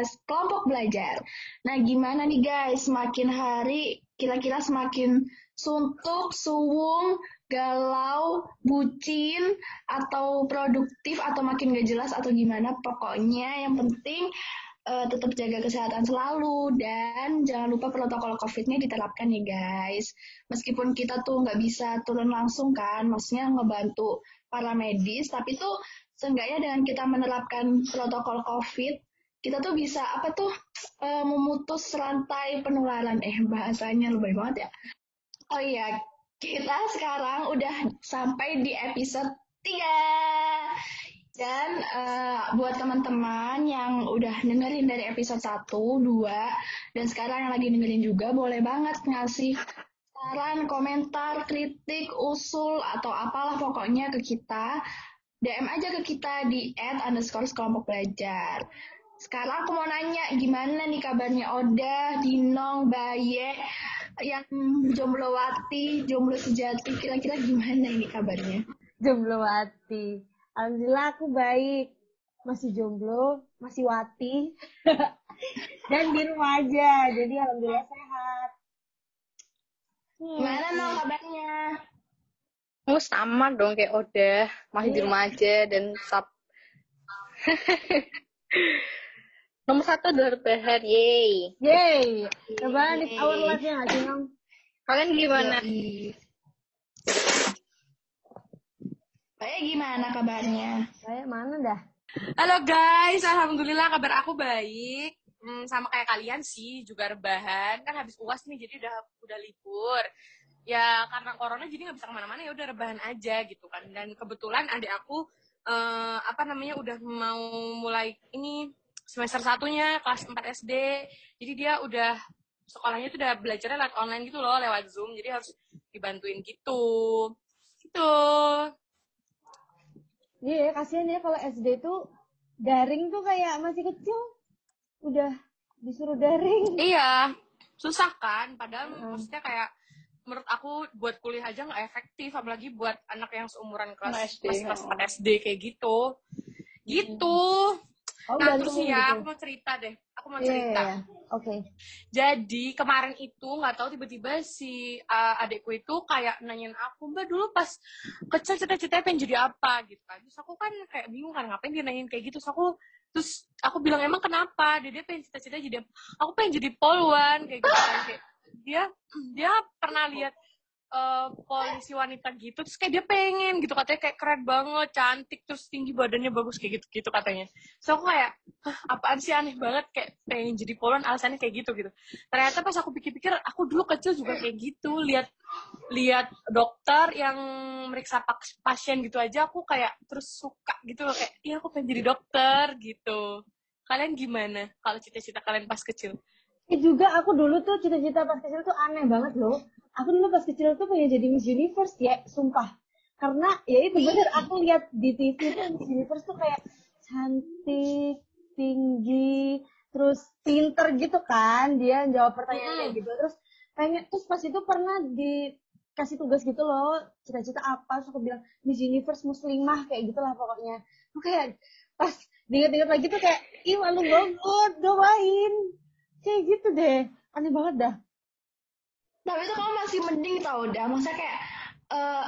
podcast Kelompok Belajar. Nah, gimana nih guys? Semakin hari kira-kira semakin suntuk, suwung, galau, bucin, atau produktif, atau makin gak jelas, atau gimana. Pokoknya yang penting uh, tetap jaga kesehatan selalu dan jangan lupa protokol COVID-nya diterapkan ya guys. Meskipun kita tuh nggak bisa turun langsung kan, maksudnya ngebantu para medis, tapi tuh seenggaknya dengan kita menerapkan protokol COVID, kita tuh bisa apa tuh uh, memutus rantai penularan. Eh bahasanya lebih banget ya. Oh iya, kita sekarang udah sampai di episode 3. Dan uh, buat teman-teman yang udah dengerin dari episode 1, 2, dan sekarang yang lagi dengerin juga, boleh banget ngasih saran, komentar, kritik, usul, atau apalah pokoknya ke kita. DM aja ke kita di at underscore kelompok belajar. Sekarang aku mau nanya, gimana nih kabarnya Oda, Dinong, Baye, yang jomblo-wati, jomblo sejati, kira-kira gimana ini kabarnya? Jomblo-wati. Alhamdulillah aku baik. Masih jomblo, masih wati. Dan di rumah aja. Jadi alhamdulillah sehat. Hmm. Gimana mau kabarnya? Oh, sama dong kayak Oda. Masih di iya. rumah aja dan sab. Nomor satu adalah rebahan, yeay. Yeay. Rebahan di awal live-nya nggak sih, Kalian gimana? Saya gimana kabarnya? Saya mana dah? Halo guys, alhamdulillah kabar aku baik. Hmm, sama kayak kalian sih, juga rebahan. Kan habis uas nih, jadi udah udah libur. Ya karena corona jadi nggak bisa ke mana-mana ya udah rebahan aja gitu kan. Dan kebetulan adik aku uh, apa namanya udah mau mulai ini semester satunya kelas 4 SD. Jadi dia udah sekolahnya tuh udah belajarnya lewat online gitu loh, lewat Zoom. Jadi harus dibantuin gitu. Gitu. Iya, yeah, kasihan ya kalau SD tuh daring tuh kayak masih kecil udah disuruh daring. Iya, susah kan. Padahal hmm. maksudnya kayak menurut aku buat kuliah aja nggak efektif, apalagi buat anak yang seumuran kelas SD, kelas, kelas SD kayak gitu. Gitu. Hmm. Oh, nah terus ya, gitu. aku mau cerita deh. Aku mau iya, cerita. Yeah, yeah. Oke. Okay. Jadi kemarin itu nggak tahu tiba-tiba si uh, adekku itu kayak nanyain aku, Mbak dulu pas kecil cita-citanya pengen jadi apa gitu kan. Terus aku kan kayak bingung kan ngapain dia nanyain kayak gitu. Terus aku terus aku bilang emang kenapa? Dia dia pengen cita-cita jadi aku pengen jadi polwan kayak gitu kan. Kayak, dia dia pernah lihat uh, polisi wanita gitu terus kayak dia pengen gitu katanya kayak keren banget cantik terus tinggi badannya bagus kayak gitu gitu katanya. So aku kayak apaan sih aneh banget kayak pengen jadi polwan alasannya kayak gitu gitu. Ternyata pas aku pikir-pikir aku dulu kecil juga kayak gitu lihat lihat dokter yang meriksa pasien gitu aja aku kayak terus suka gitu loh kayak iya aku pengen jadi dokter gitu. Kalian gimana kalau cita-cita kalian pas kecil? Juga aku dulu tuh cita-cita pas kecil tuh aneh banget loh aku dulu pas kecil tuh pengen jadi Miss Universe ya sumpah. Karena ya itu bener aku lihat di TV tuh Miss Universe tuh kayak cantik tinggi terus pinter gitu kan. Dia jawab pertanyaan kayak gitu. Terus pengen terus pas itu pernah dikasih tugas gitu loh cita-cita apa. Terus aku bilang Miss Universe muslimah kayak gitulah pokoknya. Aku kayak pas diinget-inget lagi tuh kayak ih malu banget doain. Kayak gitu deh. Aneh banget dah tapi itu kamu masih mending tau dah masa kayak uh,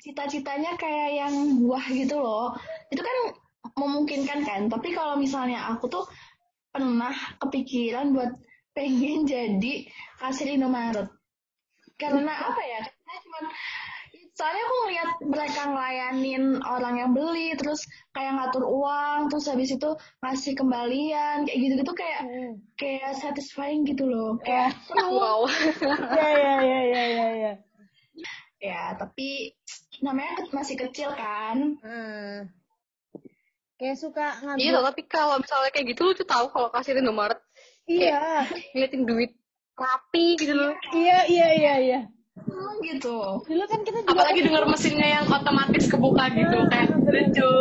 cita-citanya kayak yang buah gitu loh. Itu kan memungkinkan kan. Tapi kalau misalnya aku tuh pernah kepikiran buat pengen jadi kasir Indomaret. Karena apa ya? Karena cuma soalnya aku ngeliat mereka ngelayanin orang yang beli terus kayak ngatur uang terus habis itu ngasih kembalian kayak gitu gitu kayak hmm. kayak satisfying gitu loh. Kayak wow. Ya ya ya ya ya ya. Ya tapi namanya masih kecil kan. Hmm. kayak suka ngambil iya tapi kalau misalnya kayak gitu lu tuh tahu kalau kasih Indomaret. Iya. Ngeliatin duit rapi gitu loh. Iya iya iya iya Hmm, gitu. Dulu kan kita juga apalagi dengar mesinnya yang otomatis kebuka gitu ah, kayak lucu.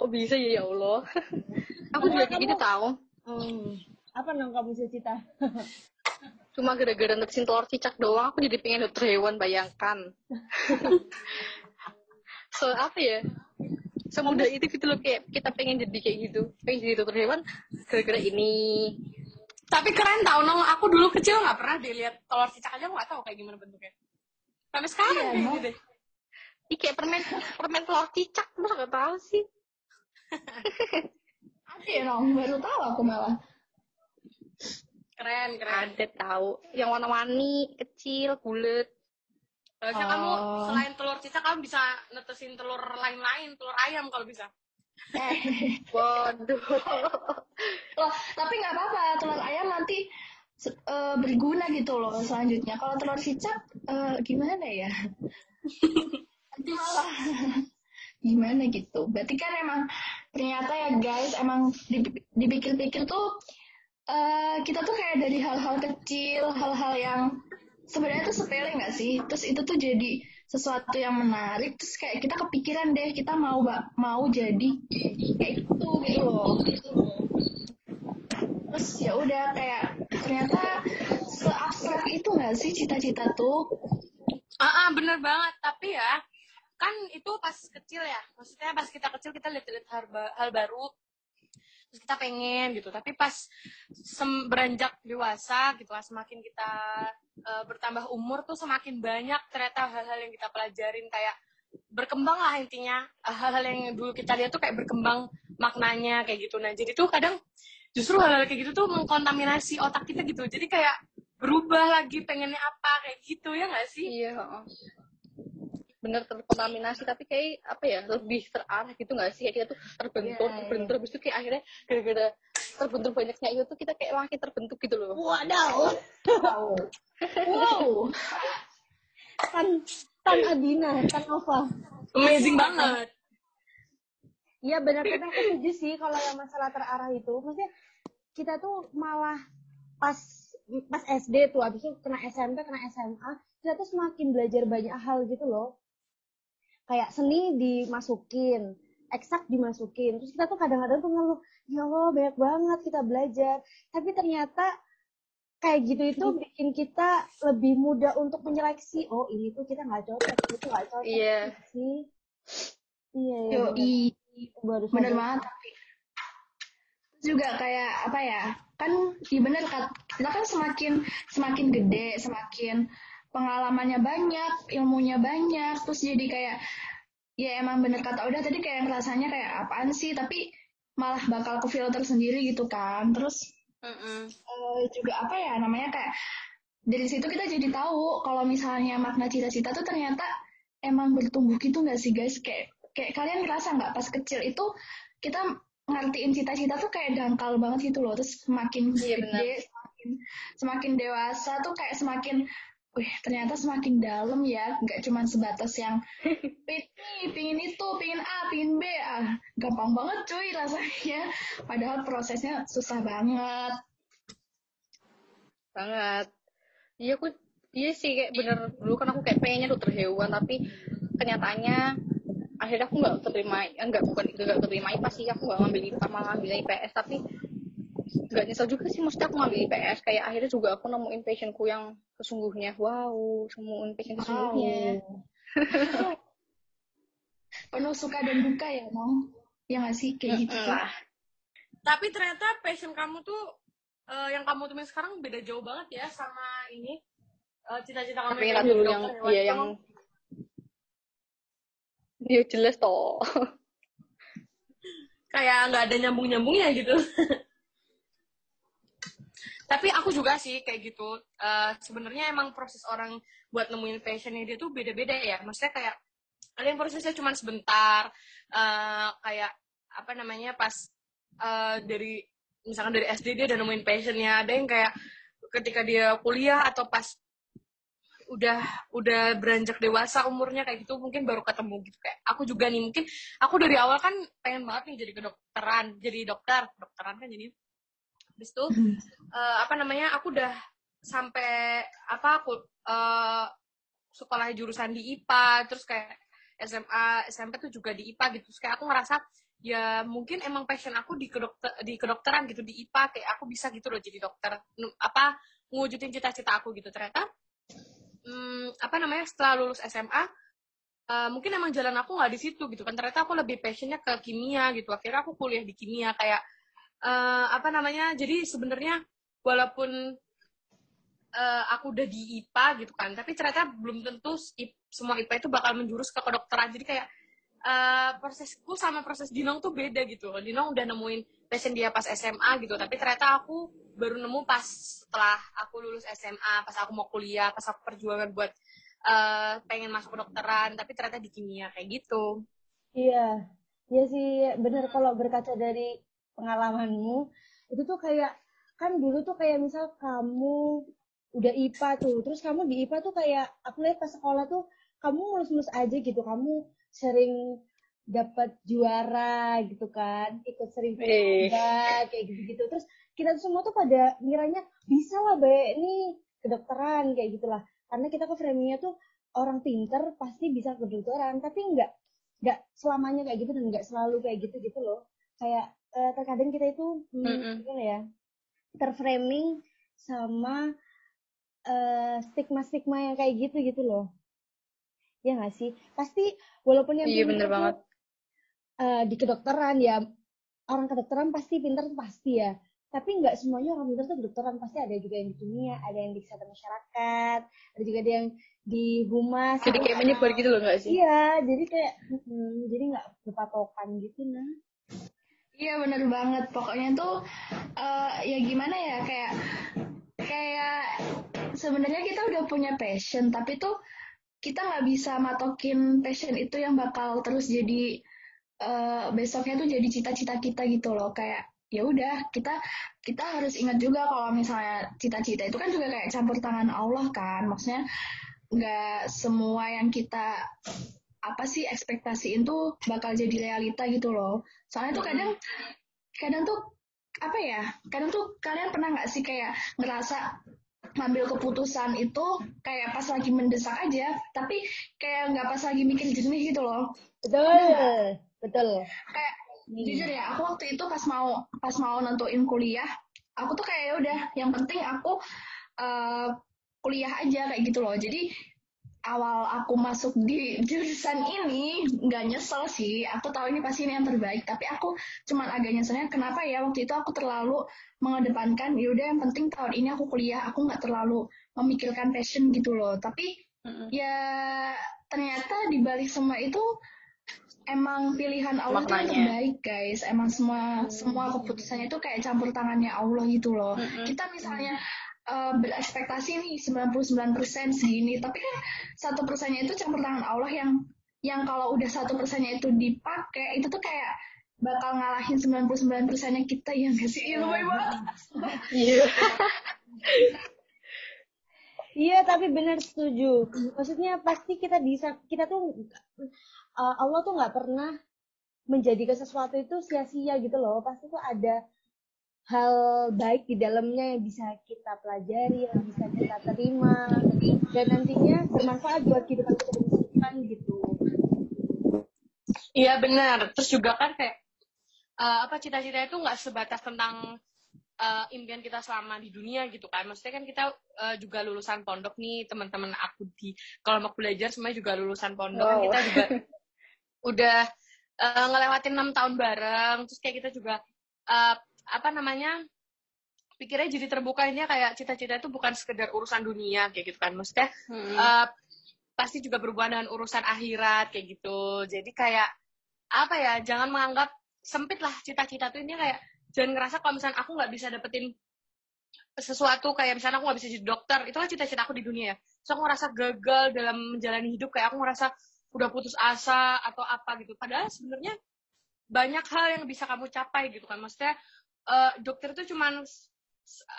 Kok bisa ya ya Allah? Aku juga kayak gitu tahu. Hmm. Apa nang kamu cita? Cuma gara-gara netesin telur cicak doang, aku jadi pengen dokter hewan, bayangkan. se apa ya semudah itu gitu loh kayak kita pengen jadi kayak gitu pengen jadi dokter hewan gara-gara ini Tapi keren tau nong, aku dulu kecil nggak pernah deh lihat telur cicak aja nggak tahu kayak gimana bentuknya. Sampai sekarang Iya, kayak gitu deh. Ih, kayak permen permen telur cicak masa gak tahu sih Ada ya Nong, baru tahu aku malah. Keren, keren. ada tahu yang warna-warni kecil bulat Harusnya Oh. kamu selain telur cicak kamu bisa netesin telur lain-lain, telur ayam kalau bisa. Waduh loh, tapi nggak apa-apa, telur ayam nanti eh, berguna gitu loh selanjutnya. Kalau telur cicak, eh, gimana ya? Malah gimana gitu. Berarti kan emang ternyata ya guys, emang dip- dipikir-pikir tuh eh, kita tuh kayak dari hal-hal kecil, hal-hal yang sebenarnya tuh sepele nggak sih? Terus itu tuh jadi sesuatu yang menarik. Terus kayak kita kepikiran deh, kita mau mau jadi kayak gitu gitu loh. Terus ya udah kayak ternyata seabstrak itu nggak sih cita-cita tuh? Ah, ah, bener banget. Tapi ya, kan itu pas kecil ya. Maksudnya pas kita kecil kita lihat-lihat hal, hal baru. Terus kita pengen gitu. Tapi pas beranjak dewasa gitu lah, semakin kita eh, bertambah umur tuh semakin banyak ternyata hal-hal yang kita pelajarin kayak berkembang lah intinya. Hal-hal yang dulu kita lihat tuh kayak berkembang maknanya kayak gitu. Nah, jadi tuh kadang justru hal-hal kayak gitu tuh mengkontaminasi otak kita gitu. Jadi kayak berubah lagi pengennya apa kayak gitu ya nggak sih? iya bener terkontaminasi tapi kayak apa ya lebih terarah gitu nggak sih kayak kita tuh terbentur Iya, iya. terbentur habis itu kayak akhirnya gara-gara terbentur banyaknya itu tuh kita kayak makin terbentuk gitu loh Wadaw. Wow. wow. Tan Tan Adina, Tan Nova. Amazing banget. Iya benar aku setuju sih kalau yang masalah terarah itu. Maksudnya kita tuh malah pas pas SD tuh habis itu kena SMP, kena SMA, kita tuh semakin belajar banyak hal gitu loh. Kayak seni dimasukin, eksak dimasukin. Terus kita tuh kadang-kadang tuh ngeluh, ya Allah banyak banget kita belajar. Tapi ternyata kayak gitu itu bikin kita lebih mudah untuk menyeleksi. Oh ini tuh kita nggak cocok, ini tuh nggak cocok Iya. sih. Iya, iya. Yo, benar. Bener banget tapi juga kayak apa ya kan iya bener kan kita kan semakin semakin gede semakin pengalamannya banyak ilmunya banyak terus jadi kayak ya emang bener kata udah tadi kayak rasanya kayak apaan sih tapi malah bakal ke filter sendiri gitu kan. Terus Mm-mm. eh, juga apa ya namanya kayak dari situ kita jadi tahu kalau misalnya makna cita-cita tuh ternyata emang bertumbuh gitu nggak sih guys? Kayak kayak kalian ngerasa nggak pas kecil itu kita ngertiin cita-cita tuh kayak dangkal banget gitu loh terus semakin Iya, gede semakin semakin dewasa tuh kayak semakin Wih, ternyata semakin dalam ya, nggak cuma sebatas yang ini, pingin itu, pingin A, pingin B, ah, gampang banget cuy rasanya. Padahal prosesnya susah banget. banget. Iya aku iya sih kayak bener. Dulu kan aku kayak pengennya dokter hewan tapi kenyataannya akhirnya aku nggak terima enggak bukan nggak terima IPA sih aku nggak ngambil IPA malah ngambil IPS tapi nggak nyesel juga sih maksudnya aku ngambil IPS kayak akhirnya juga aku nemuin passionku yang sesungguhnya wow nemuin passion sesungguhnya Penuh suka dan duka ya, Mong. Ya nggak sih? Kayak gitu. Lah Tapi ternyata passion kamu tuh eh, yang kamu temuin sekarang beda jauh banget ya sama ini eh, cita-cita kamu yang dulu yang iya yang dia jelas toh kayak nggak ada nyambung-nyambungnya gitu. Tapi aku juga sih kayak gitu. Eh, Sebenarnya emang proses orang buat nemuin passionnya dia tuh beda-beda ya. Maksudnya kayak ada yang prosesnya cuma sebentar. eh, kayak apa namanya pas eh, dari misalkan dari SD dia udah nemuin passionnya. Ada yang kayak ketika dia kuliah atau pas udah udah beranjak dewasa umurnya kayak gitu mungkin baru ketemu gitu kayak aku juga nih mungkin aku dari awal kan pengen banget nih jadi kedokteran jadi dokter dokteran kan jadi habis itu eh, apa namanya aku udah sampai apa aku eh, sekolah jurusan di IPA terus kayak SMA SMP tuh juga di IPA gitu. Terus kayak aku ngerasa ya mungkin emang passion aku di kedokter di kedokteran gitu di IPA kayak aku bisa gitu loh jadi dokter apa ngewujudin cita-cita aku gitu. Ternyata hmm, apa namanya setelah lulus SMA eh, mungkin emang jalan aku nggak di situ gitu kan. Ternyata aku lebih passionnya ke kimia gitu. Akhirnya aku kuliah di kimia kayak eh, apa namanya jadi sebenarnya walaupun eh, aku udah di IPA gitu kan tapi ternyata belum tentu semua IPA itu bakal menjurus ke kedokteran. Jadi kayak eh, prosesku sama proses Dinong tuh beda gitu Dinong udah nemuin passion dia pas SMA gitu tapi ternyata aku baru nemu pas setelah aku lulus SMA pas aku mau kuliah pas aku perjuangan buat eh, pengen masuk kedokteran tapi ternyata di kimia kayak gitu. Iya, iya sih bener kalau berkaca dari pengalamanmu itu tuh kayak kan dulu tuh kayak misal kamu udah IPA tuh, terus kamu di IPA tuh kayak aku lihat pas sekolah tuh kamu mulus-mulus aja gitu, kamu sering dapat juara gitu kan, ikut sering lomba kayak gitu-gitu. Terus kita tuh semua tuh pada ngiranya bisa lah baik nih kedokteran kayak gitulah. Karena kita ke framingnya tuh orang pinter pasti bisa kedokteran, tapi enggak nggak selamanya kayak gitu dan nggak selalu kayak gitu gitu loh kayak eh, terkadang kita itu hmm, Mm-mm. gimana ya terframing sama eh, stigma-stigma yang kayak gitu gitu loh ya nggak sih pasti walaupun yang Iya, bener tuh, banget. eh, di kedokteran ya orang kedokteran pasti pinter tuh pasti ya tapi nggak semuanya orang pinter tuh kedokteran pasti ada juga yang di kimia ada yang di kesehatan masyarakat ada juga ada yang di humas Jadi kayak menyebar gitu loh nggak sih? Iya, jadi kayak mm, jadi nggak berpatokan gitu nah. Iya bener banget. Pokoknya tuh eh, ya gimana ya kayak kayak sebenarnya kita udah punya passion tapi tuh kita nggak bisa matokin passion itu yang bakal terus jadi eh, besoknya tuh jadi cita-cita kita gitu loh kayak ya udah kita kita harus ingat juga kalau misalnya cita-cita itu kan juga kayak campur tangan Allah kan maksudnya nggak semua yang kita apa sih ekspektasiin tuh bakal jadi realita gitu loh soalnya tuh kadang kadang tuh apa ya kadang tuh kalian pernah nggak sih kayak ngerasa ngambil keputusan itu kayak pas lagi mendesak aja tapi kayak nggak pas lagi mikir jernih gitu loh Betul, betul. kayak Hmm. jujur ya aku waktu itu pas mau pas mau nentuin kuliah aku tuh kayak ya udah yang penting aku eh, kuliah aja kayak gitu loh jadi awal aku masuk di jurusan ini nggak nyesel sih. Aku tahu ini pasti ini yang terbaik tapi aku cuman agak nyeselnya kenapa ya? Waktu itu aku terlalu mengedepankan yaudah yang penting tahun ini aku kuliah aku nggak terlalu memikirkan passion gitu loh. Tapi Mm-mm. ya ternyata di balik semua itu emang pilihan Allah itu yang terbaik guys. Emang semua semua keputusannya itu kayak campur tangannya Allah gitu loh. Mm-mm. kita misalnya eh, berekspektasi nih 99% segini tapi kan satu persennya itu campur tangan Allah yang yang kalau udah satu persennya itu dipakai itu tuh kayak bakal ngalahin 99 persennya kita yang gak sih Iya, lebay banget Iya. Iya, tapi benar setuju. Maksudnya pasti kita bisa, kita tuh uh, Allah tuh nggak pernah menjadikan sesuatu itu sia-sia gitu loh. Pasti tuh ada hal baik di dalamnya yang bisa kita pelajari, yang bisa kita terima, dan nantinya bermanfaat buat kehidupan kita depan gitu. Iya benar. Terus juga kan kayak eh, apa cita-cita itu nggak sebatas tentang eh, impian kita selama di dunia gitu kan. Maksudnya kan kita eh, juga lulusan pondok nih teman-teman aku di kalau mau belajar semuanya juga lulusan pondok kan Wow. kita juga udah eh, ngelewatin enam tahun bareng. Terus kayak kita juga eh, apa namanya pikirnya jadi terbuka ini kayak cita-cita itu bukan sekedar urusan dunia kayak gitu kan. Maksudnya Mm-mm. eh, pasti juga berhubungan dengan urusan akhirat kayak gitu. Jadi kayak apa ya? Jangan menganggap sempit lah cita-cita tuh ini kayak jangan ngerasa kalau misalnya aku nggak bisa dapetin sesuatu kayak misalnya aku nggak bisa jadi dokter itu kan cita-cita aku di dunia ya. So aku ngerasa gagal dalam menjalani hidup kayak aku ngerasa udah putus asa atau apa gitu. Padahal sebenarnya banyak hal yang bisa kamu capai gitu kan. Maksudnya eh, dokter itu cuman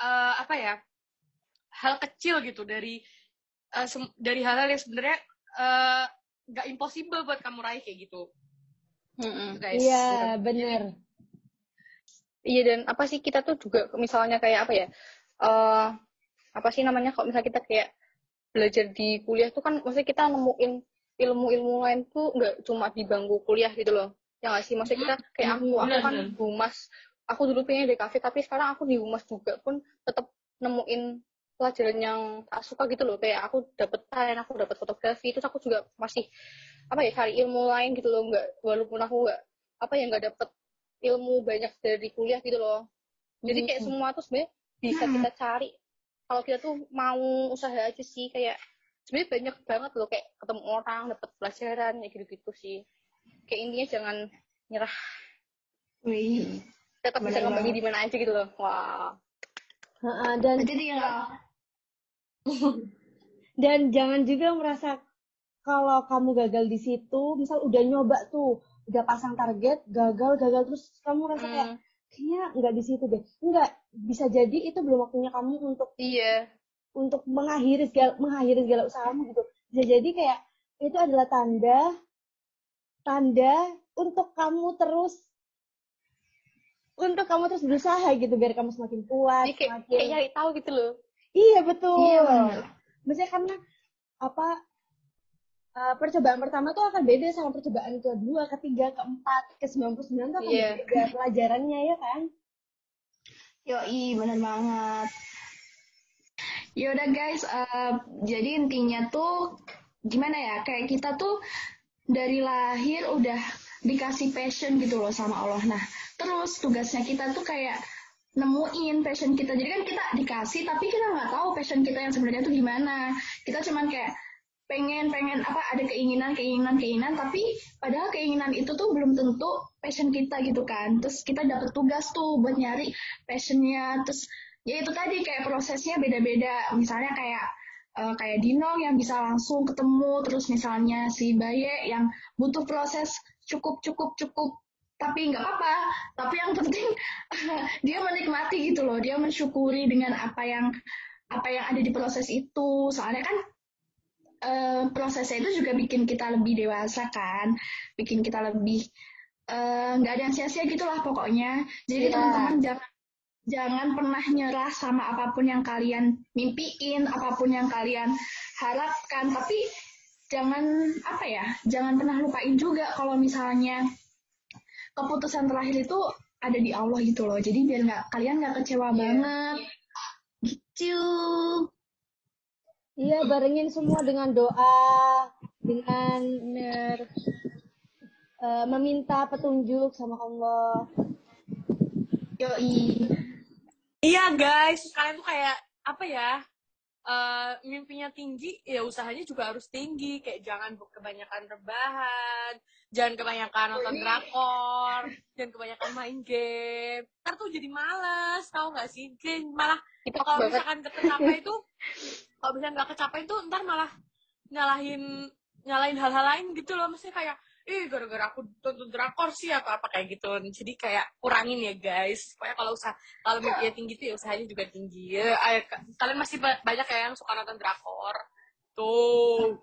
eh, apa ya? hal kecil gitu dari eh, sem- dari hal-hal yang sebenarnya eh, nggak impossible buat kamu raih kayak gitu Mm-mm. guys Iya, benar. Iya dan apa sih kita tuh juga misalnya kayak apa ya? eh apa sih namanya kalau misalnya kita kayak belajar di kuliah tuh kan maksudnya kita nemuin ilmu-ilmu lain tuh nggak cuma di bangku kuliah gitu loh. Ya nggak sih? Maksudnya kita kayak aku, aku kan humas, aku dulu pengen di kafe tapi sekarang aku di humas juga pun tetap nemuin pelajaran yang tak suka gitu loh. Kayak aku dapet talent aku dapet fotografi terus aku juga masih apa ya cari ilmu lain gitu loh. Nggak walaupun aku nggak apa ya nggak dapet ilmu banyak dari kuliah gitu loh. Jadi kayak semua tuh sebenarnya bisa kita cari. Kalau kita tuh mau usaha aja sih kayak sebenarnya banyak banget loh. Kayak ketemu orang dapet pelajaran ya gitu-gitu sih. Kayak intinya jangan nyerah. Wih. Tetap bisa ngebagi banget. di mana aja gitu loh wah Ha-ha, dan Jadi ya dan jangan juga merasa kalau kamu gagal di situ, misal udah nyoba tuh, udah pasang target, gagal, gagal terus kamu rasa kayak Hmm. kayaknya nggak di situ deh. Enggak, bisa jadi itu belum waktunya kamu untuk iya untuk mengakhiri segala mengakhiri segala usahamu gitu. Bisa jadi kayak itu adalah tanda tanda untuk kamu terus untuk kamu terus berusaha gitu biar kamu semakin kuat, jadi kayak, semakin kayak nyari tahu gitu loh Iya betul. Iya, bener. Maksudnya karena apa eh, percobaan pertama tuh akan beda sama percobaan kedua, ketiga, keempat, ke 99 tuh akan Iya. beda pelajarannya ya kan? Yoi, bener banget. Yaudah guys, eh, jadi intinya tuh gimana ya, kayak kita tuh dari lahir udah dikasih passion gitu loh sama Allah. Nah, terus tugasnya kita tuh kayak nemuin passion kita. Jadi kan kita dikasih, tapi kita nggak tahu passion kita yang sebenarnya tuh gimana. Kita cuman kayak pengen pengen apa ada keinginan keinginan keinginan tapi padahal keinginan itu tuh belum tentu passion kita gitu kan terus kita dapet tugas tuh buat nyari passionnya terus ya itu tadi kayak prosesnya beda-beda misalnya kayak eh, kayak Dino yang bisa langsung ketemu terus misalnya si Baye yang butuh proses cukup cukup cukup. Tapi nggak apa-apa. Tapi yang penting dia menikmati gitu loh. Dia mensyukuri dengan apa yang apa yang ada di proses itu. Soalnya kan eh, prosesnya itu juga bikin kita lebih dewasa kan. Bikin kita lebih eh, nggak ada yang sia-sia gitulah pokoknya. Jadi Iya. teman-teman jangan jangan pernah nyerah sama apa pun yang kalian mimpiin apa pun yang kalian harapkan. Tapi jangan apa ya jangan pernah lupain juga kalau misalnya keputusan terakhir itu ada di Allah gitu loh. Jadi biar nggak kalian nggak kecewa banget. Gitu. Iya, barengin semua dengan doa, dengan bener. Eh, meminta petunjuk sama Allah. yoi. Iya guys, kalian tuh kayak apa ya? Eh, mimpinya tinggi, ya usahanya juga harus tinggi. Kayak jangan kebanyakan rebahan, jangan kebanyakan nonton drakor, jangan kebanyakan main game. Ntar tuh jadi males, tau gak sih? Kayak malah kalau misalkan kecapai itu, kalau misalnya nggak kecapai itu ntar malah nyalahin nyalahin hal-hal lain gitu loh. Maksudnya kayak, ih gara-gara aku tonton drakor sih atau apa kayak gitu. Jadi kayak kurangin ya guys. Pokoknya kalau usah kalau mimpinya tinggi tuh ya usahanya juga tinggi. Ya, kalian masih ba- banyak ya yang suka nonton drakor. Tuh.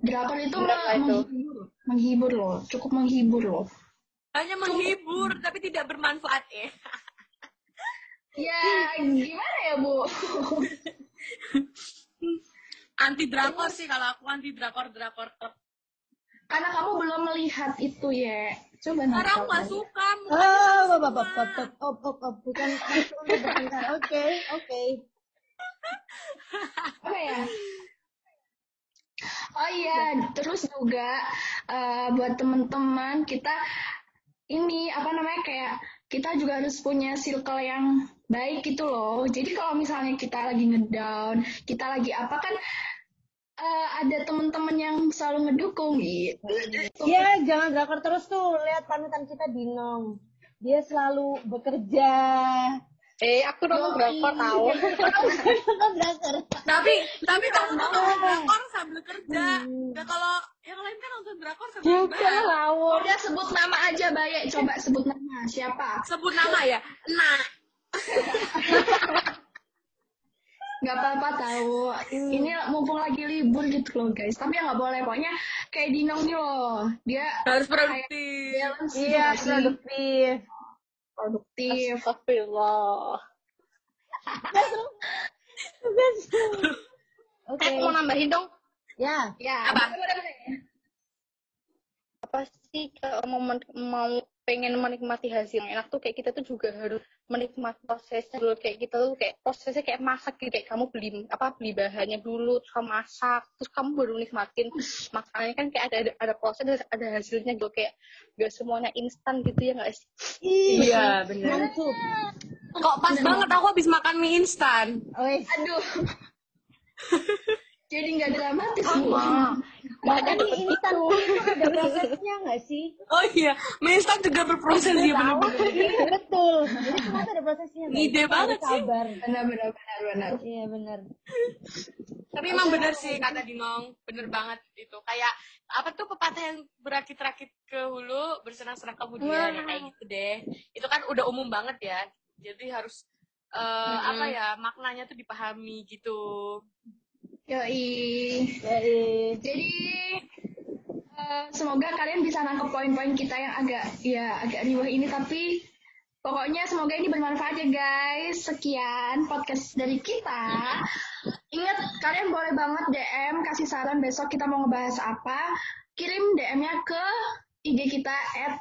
drakor itu mah itu. menghibur menghibur loh cukup menghibur loh Hanya menghibur tapi tidak bermanfaat ya. ya gimana ya bu Anti drakor sih kalau aku anti drakor drakor. Karena kamu belum melihat itu ya coba aku nggak kamu- suka mukanya Oh, semua. op, op, op, op, op, bukan. Oke, oke. apa ya oh iya terus juga eh, buat teman-teman kita ini apa namanya kayak kita juga harus punya circle yang baik gitu loh jadi kalau misalnya kita lagi ngedown kita lagi apa kan eh, ada teman-teman yang selalu ngedukung gitu Iya, jangan drakor terus tuh. Lihat panutan kita Dinong. Dia selalu bekerja. eh aku nonton drakor tahu drakor. Tapi tapi kamu tuh nonton drakor sambil kerja. Hmm. Nah kalau yang lain kan nonton drakor sambil ngawur. udah sebut nama aja Baye coba sebut nama siapa Sebut nama ya. Nah, nggak apa-apa tahu. Ini mumpung lagi libur gitu loh guys. Tapi ya nggak boleh. Pokoknya kayak Dinong nih loh. Dia harus produktif. Iya, produktif. produktif. Astagfirullah. Oke. eh mau nambahin dong? Ya. ya. Apa? apa sih kalau mau men- mau pengen menikmati hasil yang enak tuh kayak kita tuh juga harus menikmati prosesnya dulu kayak kita tuh kayak prosesnya kayak masak gitu kayak kamu beli apa beli bahannya dulu terus kamu masak terus kamu baru nikmatin makanannya kan kayak ada ada, ada proses ada, ada hasilnya gitu kayak gak semuanya instan gitu ya nggak sih Iya, bener. Mantap. Kok pas banget aku habis makan mie instan. Aduh. Jadi nggak dramatis semua. Tapi dapet instan ada prosesnya nggak sih? Oh iya, mie instan juga berproses ya bener-bener. sih, betul. Jadi semua ada prosesnya. Ide banget sih. Benar benar benar benar. Iya benar. Tapi emang bener sih kata Dinong, bener banget itu. Kayak apa tuh pepatah yang berakit-rakit ke hulu, bersenang-senang kemudian ya kayak gitu deh. Itu kan udah umum banget ya. Jadi harus eh, apa ya maknanya tuh dipahami gitu. Yoi. Jadi Jadi eh, semoga kalian bisa nangkep poin-poin kita yang agak ya agak riuh ini tapi pokoknya semoga ini bermanfaat ya guys. Sekian podcast dari kita. Ingat kalian boleh banget DM kasih saran besok kita mau ngebahas apa. Kirim DM-nya ke IG kita at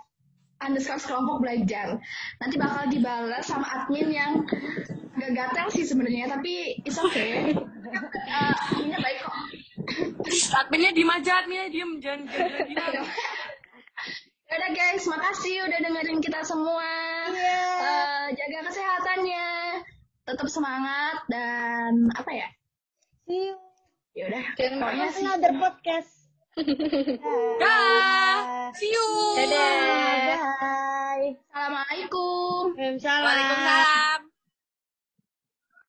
underscore kelompok belajar. Nanti bakal dibalas sama admin yang agak gatel sih sebenarnya tapi it's okay. Eh, adminnya baik kok. Adminnya diem aja, adminnya diem, jangan jangan jangan. Udah guys, makasih udah dengerin kita semua. Iya. Eh, jaga kesehatannya, tetap semangat dan apa ya? see you Ya udah. Dan Pokoknya on sih. another podcast. Dah, see you. Dadah. Bye. Assalamualaikum. Waalaikumsalam.